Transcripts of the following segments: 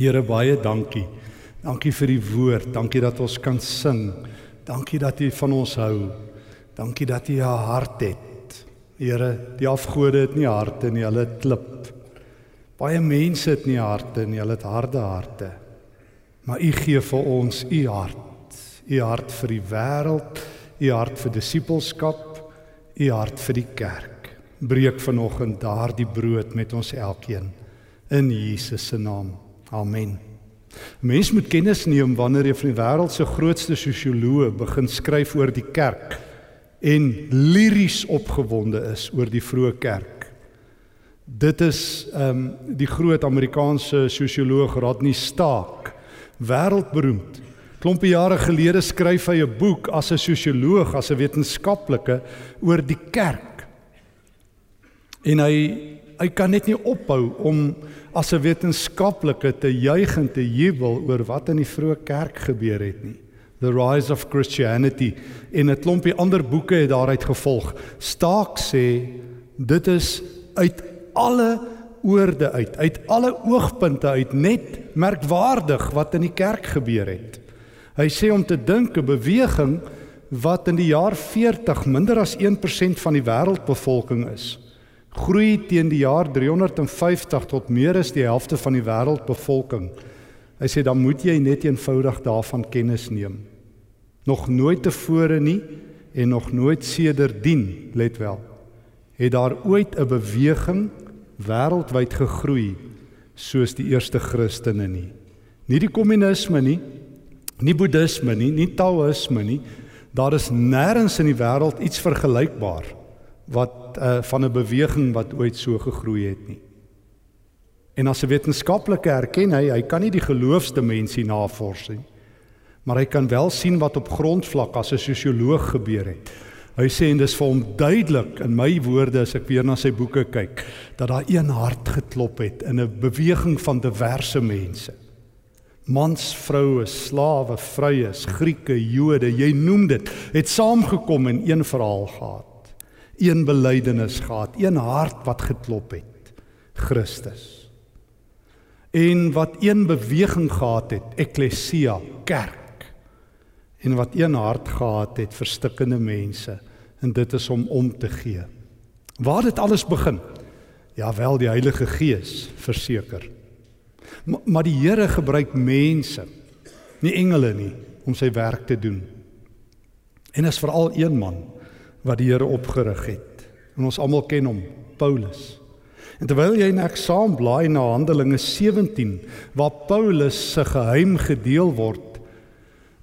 Here baie dankie. Dankie vir die woord. Dankie dat ons kan sing. Dankie dat U van ons hou. Dankie dat U 'n hart het. Here, die afgode het nie harte nie, hulle klip. Baie mense het nie harte nie, hulle het harde harte. Maar U gee vir ons U hart. U hart vir die wêreld, U hart vir disippelskap, U hart vir die kerk. Breek vanoggend daardie brood met ons elkeen in Jesus se naam. Amen. Mens moet kennis neem wanneer jy van die wêreld se grootste sosioloog begin skryf oor die kerk en liries opgewonde is oor die vroeë kerk. Dit is ehm um, die groot Amerikaanse sosioloog Rodney Stark, wêreldberoemd. Klompie jare gelede skryf hy 'n boek as 'n sosioloog, as 'n wetenskaplike oor die kerk. En hy hy kan net nie ophou om as 'n wetenskaplike te juig en te jubel oor wat in die vroeë kerk gebeur het nie. The Rise of Christianity en 'n klompie ander boeke het daaruit gevolg. Staak sê dit is uit alle oorde uit, uit alle oogpunte uit net merkwaardig wat in die kerk gebeur het. Hy sê om te dink 'n beweging wat in die jaar 40 minder as 1% van die wêreldbevolking is groei teen die jaar 350 tot meer as die helfte van die wêreldbevolking. Hy sê dan moet jy net eenvoudig daarvan kennis neem. Nog nooit tevore nie en nog nooit sedertdien, let wel, het daar ooit 'n beweging wêreldwyd gegroei soos die eerste Christene nie. Nie die kommunisme nie, nie boeddhisme nie, nie taoïsme nie. Daar is nêrens in die wêreld iets vergelykbaar wat uh, van 'n beweging wat ooit so gegroei het nie. En as 'n wetenskaplike erken hy, hy kan nie die geloofsdimensie navors nie. Maar hy kan wel sien wat op grondvlak as 'n sosioloog gebeur het. Hy sê en dis vir hom duidelik in my woorde as ek weer na sy boeke kyk dat daar een hart geklop het in 'n beweging van diverse mense. Mans, vroue, slawe, vryes, Grieke, Jode, jy noem dit, het saamgekom in een verhaal gehad een belydenis gehad, een hart wat geklop het. Christus. En wat een beweging gehad het, eklesia, kerk. En wat een hart gehad het, verstikkende mense, en dit is om om te gee. Waar dit alles begin? Ja wel, die Heilige Gees verseker. Maar, maar die Here gebruik mense, nie engele nie, om sy werk te doen. En is veral een man wat die Here opgerig het. En ons almal ken hom, Paulus. En terwyl jy net saam blaai na Handelinge 17 waar Paulus se geheim gedeel word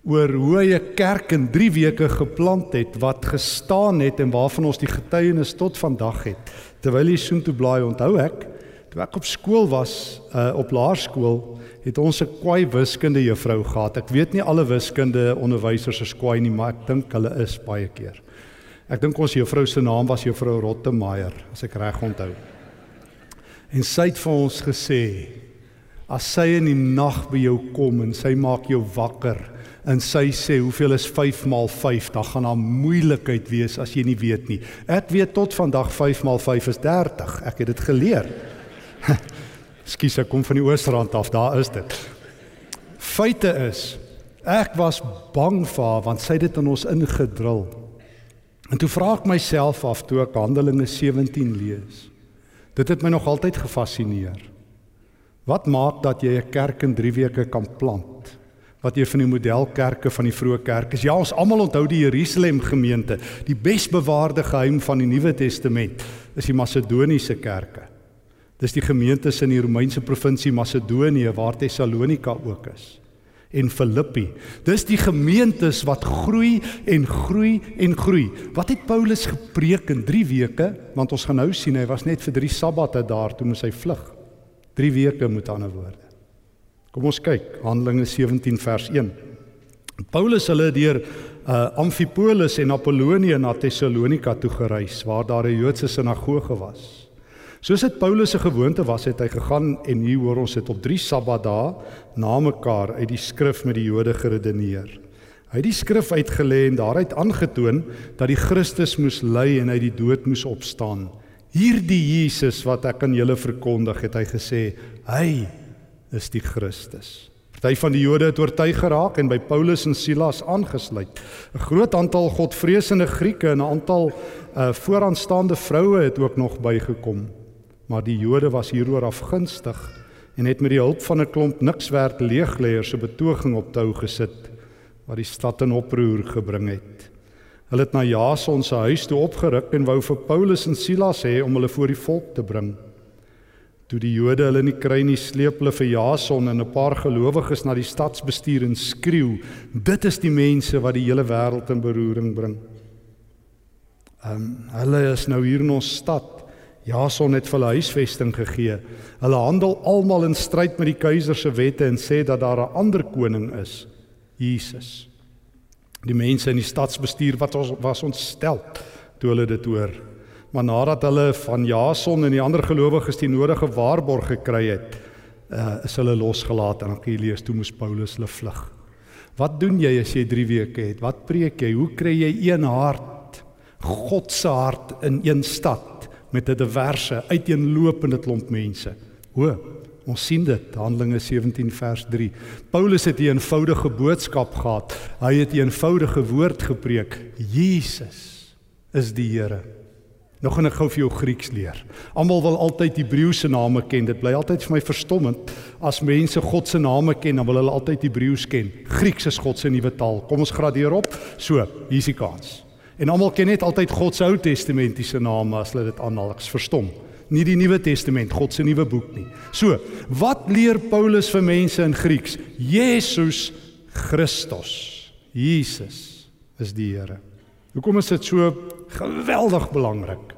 oor hoe hy 'n kerk in 3 weke geplant het wat gestaan het en waarvan ons die getuienis tot vandag het. Terwyl jy soontoe blaai, onthou ek, toe ek op skool was, uh, op laerskool, het ons 'n kwai wiskunde juffrou gehad. Ek weet nie alle wiskunde onderwysers is kwai nie, maar ek dink hulle is baie keer. Ek dink ons juffrou se naam was juffrou Rottemeier, as ek reg onthou. En sy het vir ons gesê as sy in die nag by jou kom en sy maak jou wakker en sy sê hoeveel is 5 maal 5, dan gaan daar moeilikheid wees as jy nie weet nie. Ek weet tot vandag 5 maal 5 is 30. Ek het dit geleer. Skus ek kom van die Oosrand af, daar is dit. Feite is ek was bang vir haar want sy het dit in ons ingedrul. En toe vra ek myself af toe ek Handelinge 17 lees. Dit het my nog altyd gefassineer. Wat maak dat jy 'n kerk in 3 weke kan plant? Wat jy van die modelkerke van die vroeë kerk is. Ja, ons almal onthou die Jerusalem gemeente, die besbewaarde geheim van die Nuwe Testament, is die Macedoniese kerke. Dis die gemeentes in die Romeinse provinsie Macedonië waar Tessalonika ook is en Filippi. Dis die gemeentes wat groei en groei en groei. Wat het Paulus gepreek in 3 weke? Want ons gaan nou sien hy was net vir 3 sabbate daar toe moes hy vlug. 3 weke met ander woorde. Kom ons kyk Handelinge 17 vers 1. Paulus hulle deur uh, Amphipolis en Apollonie na Tessalonika toe gereis waar daar 'n Joodse sinagoge was. Soos dit Paulus se gewoonte was, het hy gegaan en hier hoor ons dit op 3 Sabbatdae na mekaar uit die skrif met die Jode geredeneer. Hy het die skrif uitgelê en daaruit aangetoon dat die Christus moes ly en uit die dood moes opstaan. Hierdie Jesus wat ek aan julle verkondig, het hy gesê, hy is die Christus. Party van die Jode het oortuig geraak en by Paulus en Silas aangesluit. 'n Groot aantal godvreesende Grieke en 'n aantal uh, vooraanstaande vroue het ook nog bygekom. Maar die Jode was hieroor afgunstig en het met die hulp van 'n klomp nikswerd leegleiers 'n betoging op tou gesit wat die stad in oproer gebring het. Hulle het na Jason se huis toe opgeruk en wou vir Paulus en Silas hê om hulle voor die volk te bring. Toe die Jode hulle nie kry nie, sleep hulle vir Jason en 'n paar gelowiges na die stadsbestuur en skreeu: "Dit is die mense wat die hele wêreld in beroering bring." Ehm um, hulle is nou hier in ons stad. Jason het vir hulle huisvesting gegee. Hulle handel almal in stryd met die keiser se wette en sê dat daar 'n ander koning is, Jesus. Die mense in die stadsbestuur wat ons was ontstel toe hulle dit hoor. Maar nadat hulle van Jason en die ander gelowiges die nodige waarborg gekry het, uh, is hulle losgelaat en lees toe moes Paulus hulle vlug. Wat doen jy as jy 3 weke het? Wat preek jy? Hoe kry jy een hart? God se hart in een stad met 'n diverse uiteenlopende klomp mense. O, ons sien dit Handelinge 17 vers 3. Paulus het 'n eenvoudige boodskap gehad. Hy het 'n eenvoudige woord gepreek. Jesus is die Here. Nou gaan ek gou vir jou Grieks leer. Almal wil altyd Hebreëse name ken. Dit bly altyd vir my verstommend as mense God se name ken, dan wil hulle altyd Hebreëus ken. Grieks is God se nuwe taal. Kom ons gradeer op. So, hier's die kans. En almal ken net altyd God se Ou Testamentiese name as hulle dit aanhaal. Ek's verstom. Nie die Nuwe Testament, God se nuwe boek nie. So, wat leer Paulus vir mense in Grieks? Jesus Christus. Jesus is die Here. Hoekom is dit so geweldig belangrik?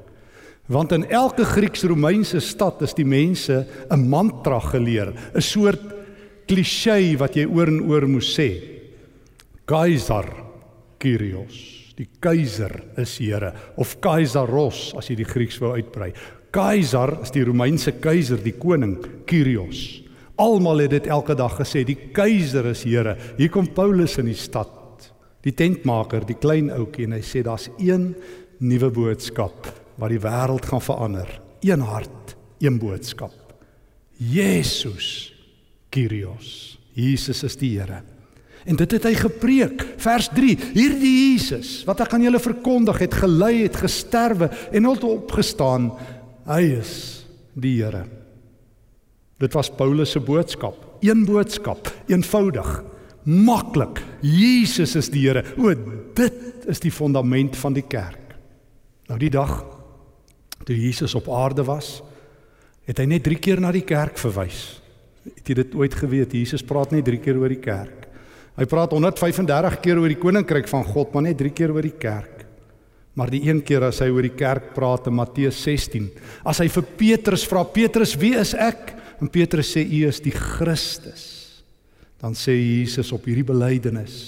Want in elke Grieks-Romeinse stad is die mense 'n mantra geleer, 'n soort klisjé wat jy oor en oor moet sê. Kaiser Kyrios. Die keiser is Here of Kaisaros as jy die Grieks wou uitbrei. Kaiser is die Romeinse keiser, die koning Kyrios. Almal het dit elke dag gesê, die keiser is Here. Hier kom Paulus in die stad die tentmaker, die klein ouetjie en hy sê daar's een nuwe boodskap wat die wêreld gaan verander. Een hart, een boodskap. Jesus Kyrios. Jesus is die Here. En dit het hy gepreek. Vers 3. Hierdie Jesus wat ek aan julle verkondig het, gelei het, gesterwe en het opgestaan. Hy is die Here. Dit was Paulus se boodskap. Een boodskap, eenvoudig maklik. Jesus is die Here. O, dit is die fondament van die kerk. Nou die dag toe Jesus op aarde was, het hy net 3 keer na die kerk verwys. Het jy dit ooit geweet? Jesus praat net 3 keer oor die kerk. Hy praat 135 keer oor die koninkryk van God, maar net 3 keer oor die kerk. Maar die een keer as hy oor die kerk praat in Matteus 16, as hy vir Petrus vra, Petrus, wie is ek? En Petrus sê u is die Christus. Dan sê Jesus op hierdie belydenis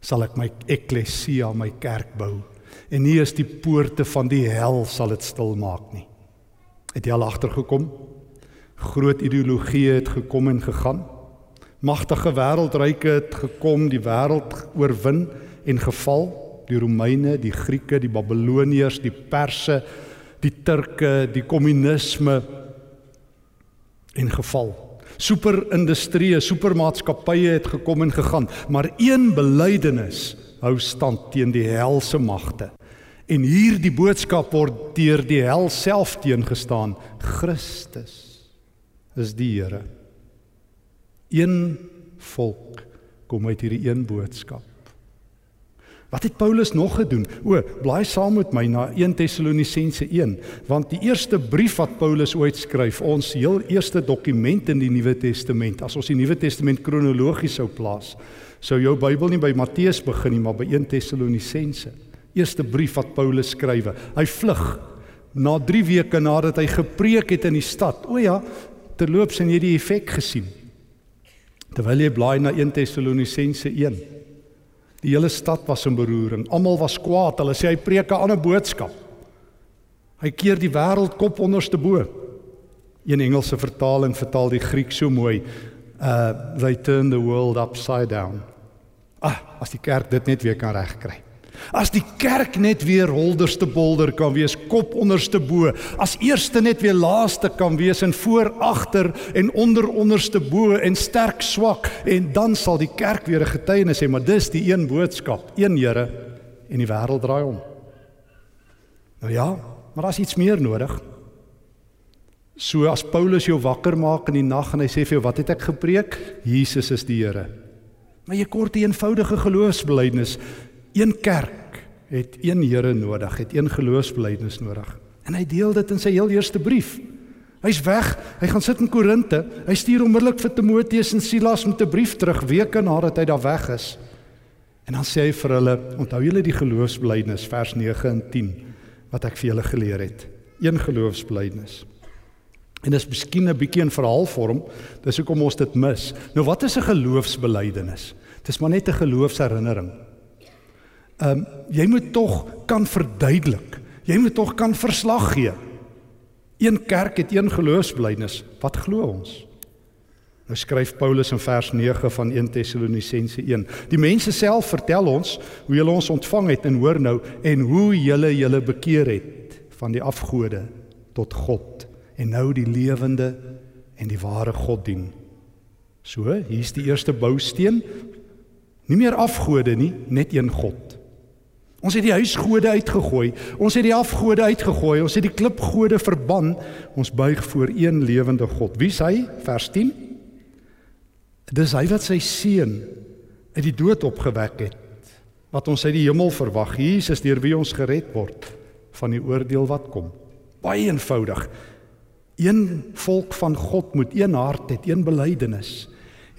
sal ek my eklesia my kerk bou? En nie is die poorte van die hel sal dit stil maak nie. Het jy al agtergekom? Groot ideologie het gekom en gegaan magtige wêreldryke het gekom die wêreld oorwin en geval die Romeine die Grieke die Babiloniërs die Perse die Turke die kommunisme en geval superindustrie, supermaatskappye het gekom en gegaan, maar een belydenis hou stand teen die helse magte. En hierdie boodskap word deur die hel self teengestaan. Christus is die Here. Een volk kom uit hierdie een boodskap. Wat het Paulus nog gedoen? O, blaai saam met my na 1 Tessalonisense 1, want die eerste brief wat Paulus ooit skryf, ons heel eerste dokument in die Nuwe Testament, as ons die Nuwe Testament kronologies sou plaas, sou jou Bybel nie by Matteus begin nie, maar by 1 Tessalonisense. Eerste brief wat Paulus skrywe. Hy vlug na 3 weke nadat hy gepreek het in die stad. O ja, terloops en jy die effek gesien. Terwyl jy blaai na 1 Tessalonisense 1 Die hele stad was in beroering. Almal was kwaad. Hulle sê hy preek 'n ander boodskap. Hy keer die wêreld kop onderste bo. Een Engelse vertaling vertaal die Griek so mooi. Uh they turn the world upside down. Ah, as die kerk dit net weer kan regkry. As die kerk net weer holderste bolder kan wees, kop onderste bo, as eerste net weer laaste kan wees en voor agter en onder onderste bo en sterk swak en dan sal die kerk weer 'n getuienis hê, maar dis die een boodskap, een Here en die wêreld draai om. Nou ja, maar daar's iets meer nodig. So as Paulus jou wakker maak in die nag en hy sê vir jou wat het ek gepreek? Jesus is die Here. Maar jy kort 'n eenvoudige geloofsbelijdenis. Een kerk het een Here nodig, het een geloofsbelijdenis nodig. En hy deel dit in sy heel eerste brief. Hy's weg. Hy gaan sit in Korinte. Hy stuur onmiddellik vir Timoteus en Silas met 'n brief terug weke nadat hy daar weg is. En dan sê hy vir hulle, onthou julle die geloofsbelijdenis vers 9 en 10 wat ek vir julle geleer het. Een geloofsbelijdenis. En dis miskien 'n bietjie in verhaalvorm, dis hoekom ons dit mis. Nou wat is 'n geloofsbelijdenis? Dis maar net 'n geloofsherinnering. Ehm um, jy moet tog kan verduidelik. Jy moet tog kan verslag gee. Een kerk het een geloofsbelijdenis. Wat glo ons? Nou skryf Paulus in vers 9 van 1 Tessalonisense 1. Die mense self vertel ons hoe hulle ons ontvang het en hoor nou en hoe julle julle bekeer het van die afgode tot God en nou die lewende en die ware God dien. So, hier's die eerste bousteen. Nie meer afgode nie, net een God. Ons het die huisgode uitgegooi. Ons het die afgode uitgegooi. Ons het die klipgode verban. Ons buig voor een lewende God. Wie is hy? Vers 10. Dis hy wat sy seun uit die dood opgewek het. Wat ons uit die hemel verwag. Jesus deur wie ons gered word van die oordeel wat kom. Baie eenvoudig. Een volk van God moet een hart hê, een belydenis.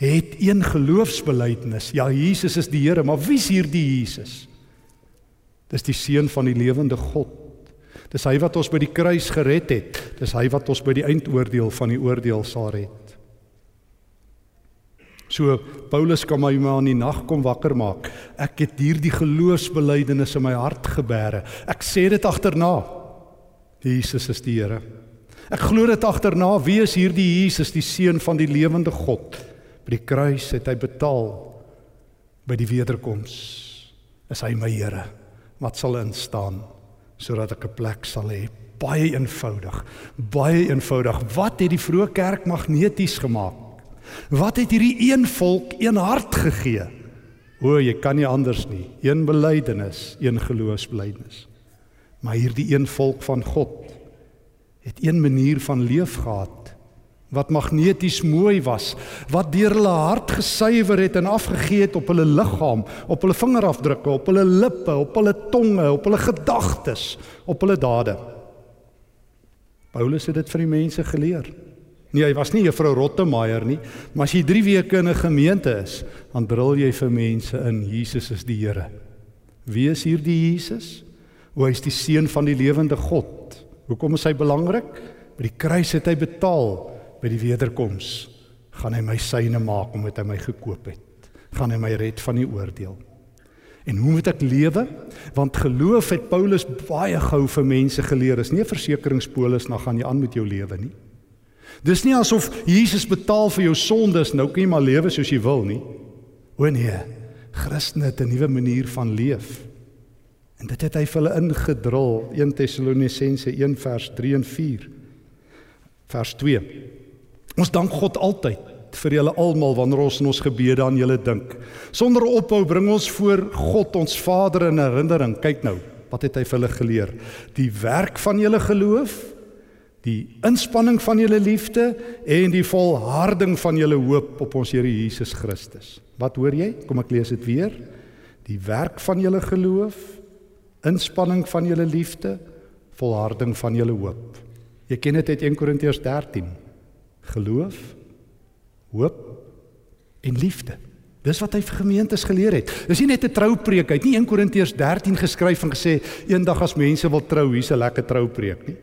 Het een geloofsbelydenis. Ja, Jesus is die Here, maar wie is hierdie Jesus? Dis die seun van die lewende God. Dis hy wat ons by die kruis gered het. Dis hy wat ons by die eindoordeel van die oordeel sal red. So Paulus kan my maar in die nag kom wakker maak. Ek het hierdie geloofsbelydenis in my hart gebeere. Ek sê dit agterna. Jesus is die Here. Ek glo dit agterna, wie is hierdie Jesus, die seun van die lewende God? By die kruis het hy betaal by die wederkoms. Is hy my Here? Wat sal instaan sodat ek 'n plek sal hê? Baie eenvoudig. Baie eenvoudig. Wat het die vroeë kerk magneties gemaak? Wat het hierdie een volk een hart gegee? O, jy kan nie anders nie. Een belydenis, een geloofsbelydenis. Maar hierdie een volk van God het een manier van leef gehad wat magneties mooi was, wat deur hulle hart gesuiwer het en afgegee het op hulle liggaam, op hulle vingerafdrukke, op hulle lippe, op hulle tonge, op hulle gedagtes, op hulle dade. Paulus het dit vir die mense geleer. Nee, hy was nie juffrou Rottemeier nie, maar as jy 3 weke in 'n gemeente is, dan brul jy vir mense in Jesus is die Here. Wie is hierdie Jesus? O, hy is die seun van die lewende God. Hoekom is hy belangrik? By die kruis het hy betaal, by die wederkoms gaan hy my syne maak omdat hy my gekoop het. Gaan hy my red van die oordeel. En hoe moet ek lewe? Want geloof het Paulus baie gou vir mense geleer. Is nie 'n versekeringspolis na gaan jy aan met jou lewe nie. Dis nie asof Jesus betaal vir jou sondes, nou kan jy maar lewe soos jy wil nie. O nee, Christen het 'n nuwe manier van leef. En dit het hy vir hulle ingedrul 1 Tessalonisense 1 vers 3 en 4. Vers 2. Ons dank God altyd vir julle almal wanneer ons in ons gebede aan julle dink. Sonder ophou bring ons voor God ons Vader in herinnering. Kyk nou, wat het hy vir hulle geleer? Die werk van julle geloof, die inspanning van julle liefde en die volharding van julle hoop op ons Here Jesus Christus. Wat hoor jy? Kom ek lees dit weer. Die werk van julle geloof, inspanning van julle liefde, volharding van julle hoop. Jy ken dit uit 1 Korintiërs 13. Geloof, hoop en liefde. Dis wat hy vir gemeentes geleer het. Dis nie net 'n troupreek, hy het nie 1 Korintiërs 13 geskryf en gesê eendag as mense wil trou, hier's 'n lekker troupreek nie.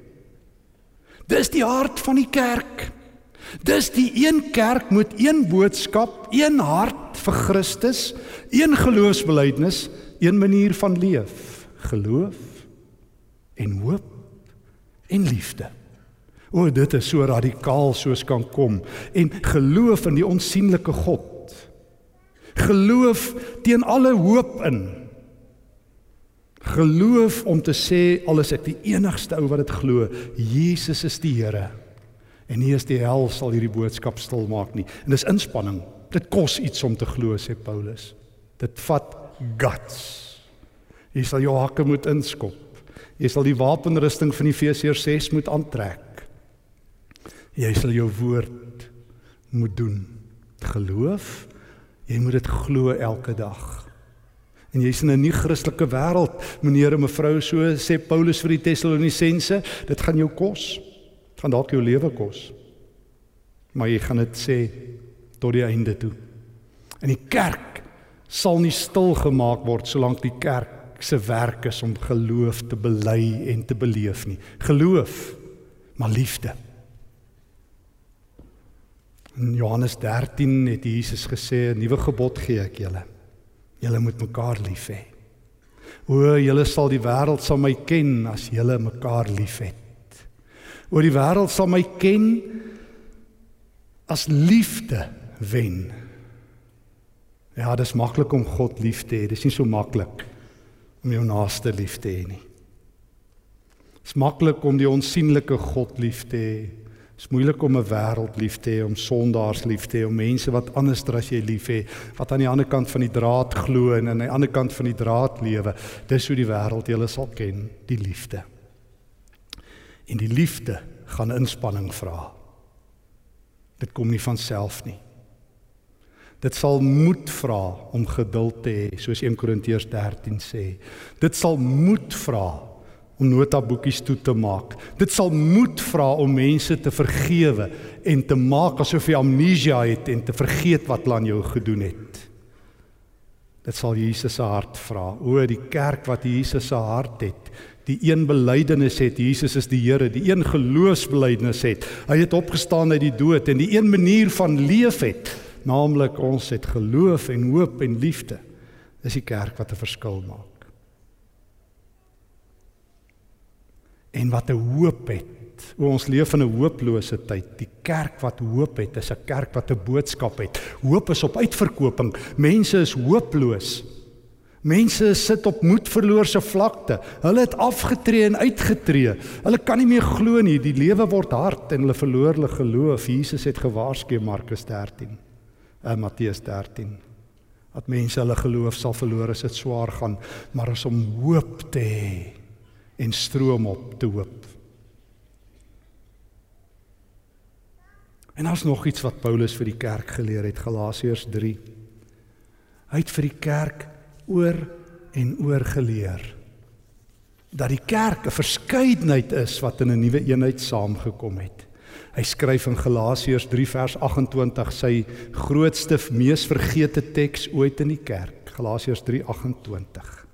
Dis die hart van die kerk. Dis die een kerk met een boodskap, een hart vir Christus, een geloofsbelijdenis, een manier van leef geloof en hoop en liefde. O, dit is so radikaal soos kan kom en geloof in die onsigbare God. Geloof teen alle hoop in. Geloof om te sê alles ek die enigste ou wat dit glo, Jesus is die Here. En nie is die hel sal hierdie boodskap stil maak nie. En dis inspanning. Dit kos iets om te glo, sê Paulus. Dit vat guts. Jy sal jou hakke moet inskop. Jy sal die wapenrusting van Efesiërs 6 moet aantrek. Jy sal jou woord moet doen. Geloof, jy moet dit glo elke dag. En jy's in 'n nuwe Christelike wêreld, meneer en mevrou, so sê Paulus vir die Tessalonisense, dit gaan jou kos. Dit gaan dalk jou lewe kos. Maar jy gaan dit sê tot die einde toe. En die kerk sal nie stil gemaak word solank die kerk se werk is om geloof te bely en te beleef nie. Geloof, maar liefde. In Johannes 13 het Jesus gesê 'n nuwe gebod gee ek julle. Julle moet mekaar lief hê. O, julle sal die wêreld sal my ken as julle mekaar liefhet. O, die wêreld sal my ken as liefde wen. Ja, dit is maklik om God lief te hê. Dit is nie so maklik om jou naaste lief te hê nie. Dit is maklik om die onsigbare God lief te hê. Dit is moeilik om 'n wêreld lief te hê, om sondaars lief te hê, om mense wat anders as jy lief hê, wat aan die ander kant van die draad glo en aan die ander kant van die draad lewe. Dis hoe die wêreld julle sal ken, die liefde. En die liefde gaan inspanning vra. Dit kom nie van self nie. Dit sal moed vra om geduld te hê, soos 1 Korintiërs 13 sê. Dit sal moed vra om notaboekies toe te maak. Dit sal moed vra om mense te vergewe en te maak asof jy amnesia het en te vergeet wat hulle aan jou gedoen het. Dit sal Jesus se hart vra. O, die kerk wat Jesus se hart het, die een belydenis het Jesus is die Here, die een geloofsbelydenis het. Hy het opgestaan uit die dood en die een manier van leef het, naamlik ons het geloof en hoop en liefde. Dis die kerk wat 'n verskil maak. En wat 'n hoop het. O ons leef in 'n hooplose tyd. Die kerk wat hoop het, is 'n kerk wat 'n boodskap het. Hoop is op uitverkoping. Mense is hooploos. Mense sit op moedverloorse vlakte. Hulle het afgetree en uitgetree. Hulle kan nie meer glo nie. Die lewe word hard en hulle verloor hulle geloof. Jesus het gewaarsku Markus 13. Uh, Matteus 13. Dat mense hulle geloof sal verloor as dit swaar gaan, maar as om hoop te hê en stroom op te hoop. En daar's nog iets wat Paulus vir die kerk geleer het Galasiërs 3. Hy het vir die kerk oor en oor geleer dat die kerk 'n verskeidenheid is wat in 'n nuwe eenheid saamgekom het. Hy skryf in Galasiërs 3 vers 28 sy grootste mees vergete teks ooit in die kerk, Galasiërs 3:28.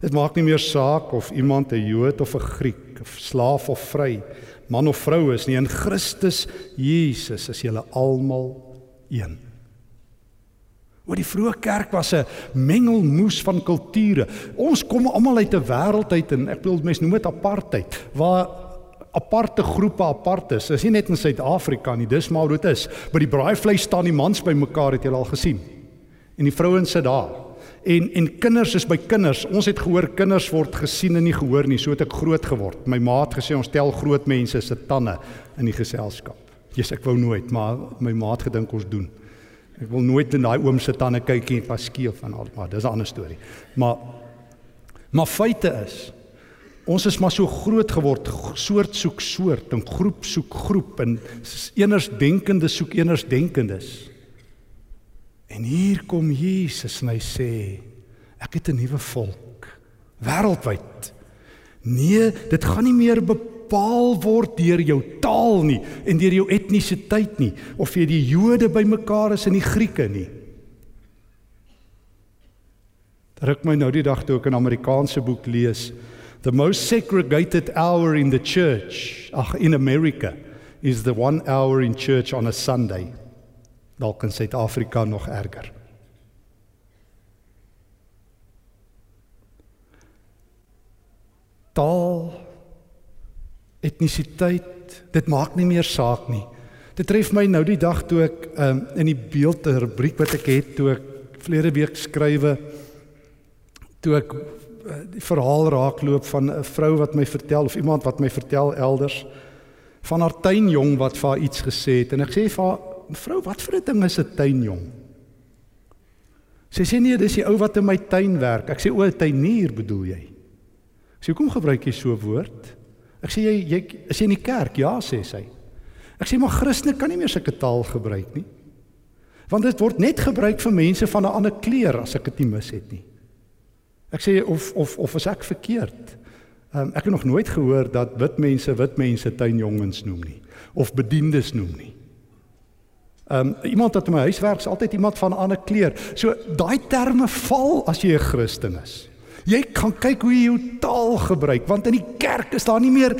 Dit maak nie meer saak of iemand 'n Jood of 'n Griek, of slaaf of vry, man of vrou is nie. In Christus Jesus is julle almal een. Oor die vroeë kerk was 'n mengelmoes van kulture. Ons kom almal uit 'n wêreld uit en ek bedoel mense noem dit apartheid waar aparte groepe apart is. Dis nie net in Suid-Afrika nie, dis maar hoe dit is. By die braaivleis staan die mans bymekaar, het jy al gesien? En die vrouens sit daar en en kinders is by kinders. Ons het gehoor kinders word gesien en nie gehoor nie. So het ek groot geword. My ma het gesê ons tel groot mense se tande in die geselskap. Jesus, ek wou nooit, maar my ma het gedink ons doen. Ek wil nooit in daai oom se tande kyk en pas skeef van al, maar dis 'n ander storie. Maar maar feite is ons is maar so groot geword, soort soek soort en groep soek groep en eners denkende soek eners denkendes. En hier kom Jesus en hy sê ek het 'n nuwe volk wêreldwyd. Nee, dit gaan nie meer bepaal word deur jou taal nie en deur jou etnisiteit nie of jy die Jode bymekaar is en die Grieke nie. Druk my nou die dag toe ek 'n Amerikaanse boek lees, The most segregated hour in the church, ag in America, is the one hour in church on a Sunday dalk in Suid-Afrika nog erger. Taal, etnisiteit, dit maak nie meer saak nie. Dit tref my nou die dag toe ek um, in die beelde rubriek wat ek het toe ek verlede week skrywe toe ek die verhaal raakloop van 'n vrou wat my vertel of iemand wat my vertel elders van haar tuinjong wat vir haar iets gesê het en ek sê vir haar vrou wat vir 'n ding is 'n tuinjong Sy sê nee dis die ou wat in my tuin werk. Ek sê o 'n tuinier bedoel jy? Sy hoekom gebruik jy so 'n woord? Ek sê jy jy is jy in die kerk. Ja sê sy. Ek sê maar Christene kan nie meer sulke taal gebruik nie Want dit word net gebruik vir mense van 'n ander kleur as ek dit nie mis het nie. Ek sê of of of is ek verkeerd? Um, ek het nog nooit gehoor dat wit mense wit mense tuinjongens noem nie of bediendes noem nie. Um iemand wat in my huis werk is altyd iemand van 'n ander kleur. So daai terme val as jy 'n Christen is. Jy kan kyk hoe jy jou taal gebruik want in die kerk is daar nie meer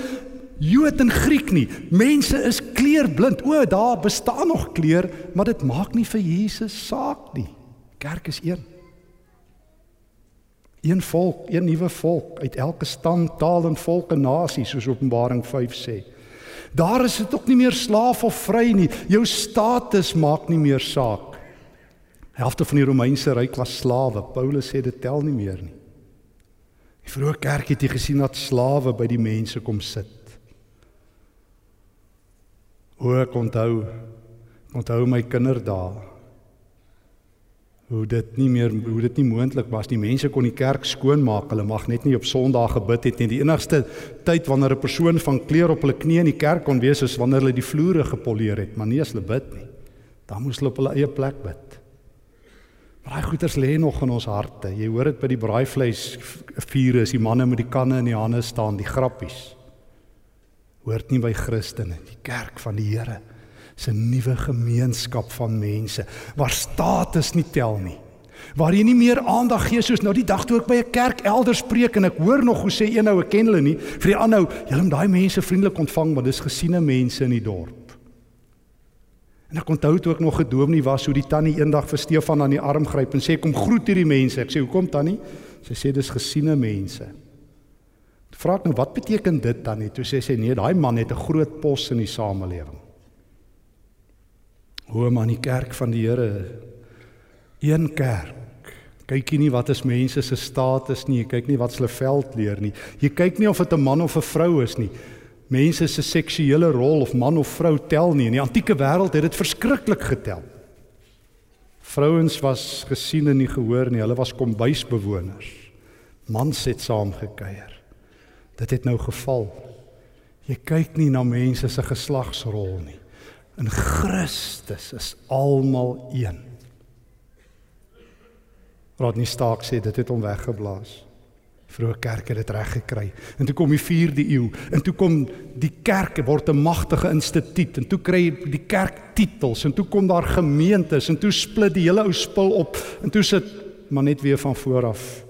Jood en Griek nie. Mense is kleurblind. O, daar bestaan nog kleur, maar dit maak nie vir Jesus saak nie. Kerk is een. Een volk, een nuwe volk uit elke stam, taal en volk en nasie soos Openbaring 5 sê. Daar is dit ook nie meer slaaf of vry nie. Jou status maak nie meer saak. Helfte van die Romeinse ryk was slawe. Paulus sê dit tel nie meer nie. Die vroeë kerk het jy gesien dat slawe by die mense kom sit. O, ek onthou onthou my kinderdae hoe dit nie meer hoe dit nie moontlik was nie. Mense kon die kerk skoonmaak. Hulle mag net nie op Sondag gebid het nie. Die enigste tyd wanneer 'n persoon van kleur op hulle knie in die kerk kon wees is wanneer hulle die vloere gepoleer het, maar nie as hulle bid nie. Dan moes hulle op hulle eie plek bid. Maar daai goeters lê nog in ons harte. Jy hoor dit by die braaivleis vure as die manne met die kanne in die hande staan, die grappies. Hoort nie by Christene, die kerk van die Here. 'n nuwe gemeenskap van mense waar status nie tel nie. Waar jy nie meer aandag gee soos nou die dag toe ek by 'n kerk elders preek en ek hoor nog hoe sê een ou ek ken hulle nie vir die ander ou, julle moet daai mense vriendelik ontvang want dis gesiene mense in die dorp. En ek onthou toe ek nog gedoomnie was hoe die tannie eendag vir Stefan aan die arm gryp en sê kom groet hierdie mense. Ek sê hoekom tannie? Sy sê dis gesiene mense. Vra ek nou wat beteken dit tannie? Toe sê sy nee, daai man het 'n groot pos in die samelewing. Hoe maar die kerk van die Here een kerk. Kyk jy nie wat is mense se status nie, jy kyk nie wat hulle veld leer nie. Jy kyk nie of dit 'n man of 'n vrou is nie. Mense se seksuele rol of man of vrou tel nie. In die antieke wêreld het dit verskriklik getel. Vrouens was gesien en nie gehoor nie. Hulle was kombuisbewoners. Mans het saam gekuier. Dit het nou geval. Jy kyk nie na mense se geslagsrol nie. In Christus is almal een. Rodney Stark sê dit het hom weggeblaas. Vroeë kerk het dit reg gekry. En toe kom die 4de eeu en toe kom die kerk word 'n magtige instituut en toe kry die kerk titels en toe kom daar gemeentes en toe split die hele ou spul op en toe sit maar net weer van voor af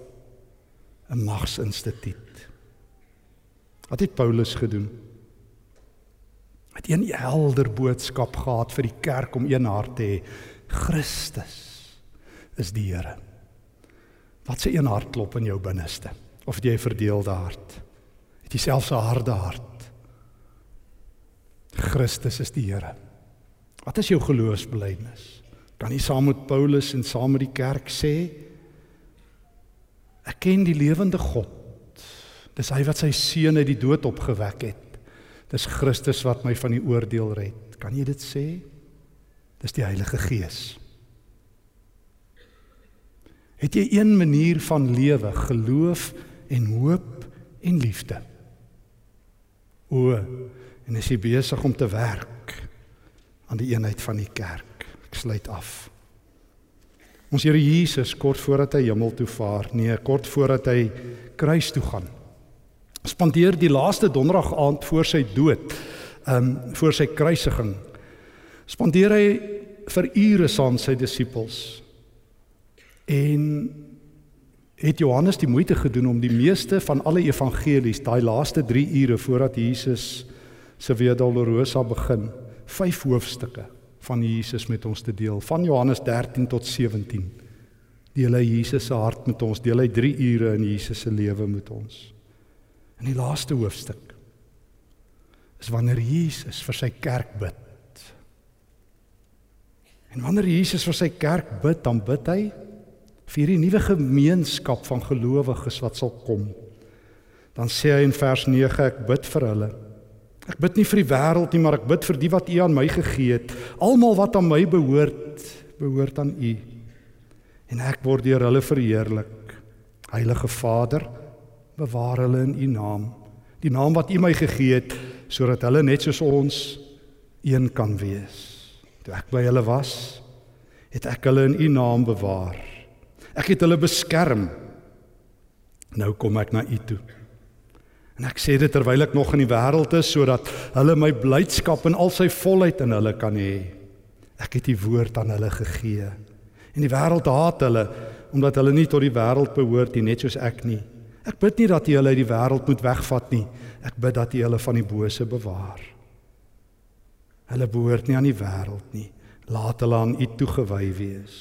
'n magsinstituut. Wat het Paulus gedoen? Het een helder boodskap gehad vir die kerk om een hart te hê. Christus is die Here. Wat se een hart klop in jou binneste? Of het jy 'n verdeelde hart? Het jy selfs 'n harde hart? Christus is die Here. Wat is jou geloofsbelijdenis? Kan jy saam met Paulus en saam met die kerk sê ek ken die lewende God. Dis hy wat sy seun uit die dood opgewek het. Dis Christus wat my van die oordeel red. Kan jy dit sê? Dis die Heilige Gees. Het jy een manier van lewe, geloof en hoop en liefde? O, en is jy besig om te werk aan die eenheid van die kerk? Ek sluit af. Ons Here Jesus kort voordat hy hemel toe vaar, nee, kort voordat hy kruis toe gaan spandeer die laaste donderdag aand voor sy dood, ehm um, voor sy kruisiging. Spandeer hy vir ure saam sy disippels. En het Johannes die moeite gedoen om die meeste van alle evangelies, daai laaste 3 ure voordat Jesus se Via Dolorosa begin, 5 hoofstukke van Jesus met ons te deel, van Johannes 13 tot 17. Deel hy Jesus se hart met ons, deel hy 3 ure in Jesus se lewe met ons. In die laaste hoofstuk is wanneer Jesus vir sy kerk bid. En wanneer Jesus vir sy kerk bid, dan bid hy vir hierdie nuwe gemeenskap van gelowiges wat sal kom. Dan sê hy in vers 9 ek bid vir hulle. Ek bid nie vir die wêreld nie, maar ek bid vir die wat U aan my gegee het. Almal wat aan my behoort, behoort aan U. En ek word deur hulle verheerlik. Heilige Vader, bewaar hulle in U naam, die naam wat U my gegee het, sodat hulle net soos ons een kan wees. Toe ek by hulle was, het ek hulle in U naam bewaar. Ek het hulle beskerm. Nou kom ek na U toe. En ek sê dit terwyl ek nog in die wêreld is sodat hulle my blydskap in al sy volheid in hulle kan hê. Ek het die woord aan hulle gegee. En die wêreld haat hulle omdat hulle nie tot die wêreld behoort nie, net soos ek nie. Ek bid nie dat U hulle uit die wêreld moet wegvat nie. Ek bid dat U hulle van die bose bewaar. Hulle behoort nie aan die wêreld nie. Laat hulle aan U toegewy wees.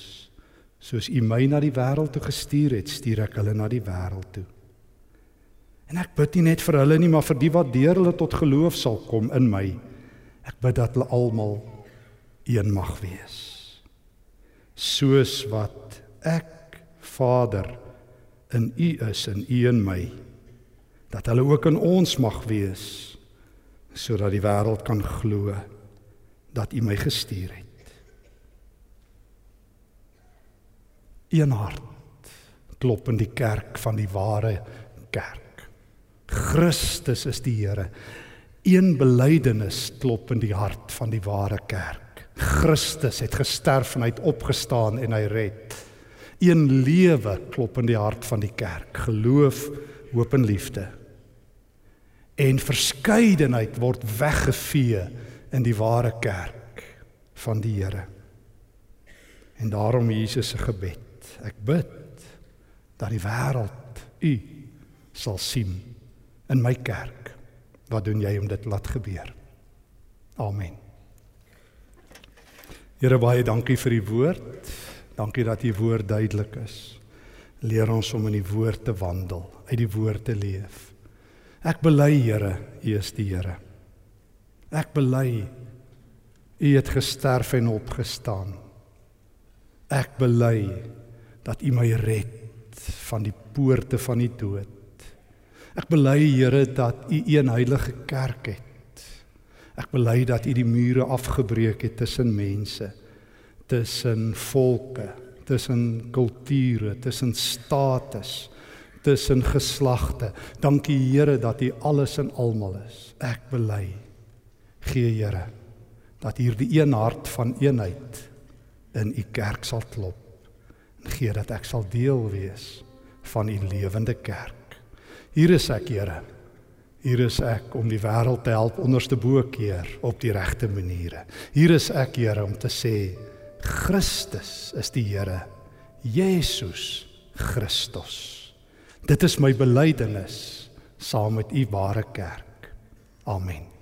Soos U my na die wêreld toe gestuur het, stuur ek hulle na die wêreld toe. En ek bid nie net vir hulle nie, maar vir die wat deur hulle tot geloof sal kom in my. Ek bid dat hulle almal een mag wees. Soos wat ek Vader in U is en U in my, dat hulle ook in ons mag wees sodat die wêreld kan glo dat U my gestuur het. een hart klop in die kerk van die ware kerk. Christus is die Here. Een belydenis klop in die hart van die ware kerk. Christus het gesterf en hy het opgestaan en hy red. Een lewe klop in die hart van die kerk. Geloof, hoop en liefde. En verskeidenheid word weggevee in die ware kerk van die Here. En daarom Jesus se gebed ek bid dat die wêreld u sal sien in my kerk. Wat doen jy om dit laat gebeur? Amen. Here baie dankie vir die woord. Dankie dat u woord duidelik is. Leer ons om in die woord te wandel, uit die woord te leef. Ek bely Here, u is die Here. Ek bely u het gesterf en opgestaan. Ek bely dat U my red van die poorte van die dood. Ek bely Here dat U een heilige kerk het. Ek bely dat U die mure afgebreek het tussen mense, tussen volke, tussen kulture, tussen status, tussen geslagte. Dankie Here dat U alles in almal is. Ek bely gee Here dat hierdie een hart van eenheid in U kerk sal klop gee dat ek sal deel wees van u lewende kerk. Hier is ek, Here. Hier is ek om die wêreld te help onderste bo keer op die regte maniere. Hier is ek, Here, om te sê Christus is die Here. Jesus Christus. Dit is my belydenis saam met u ware kerk. Amen.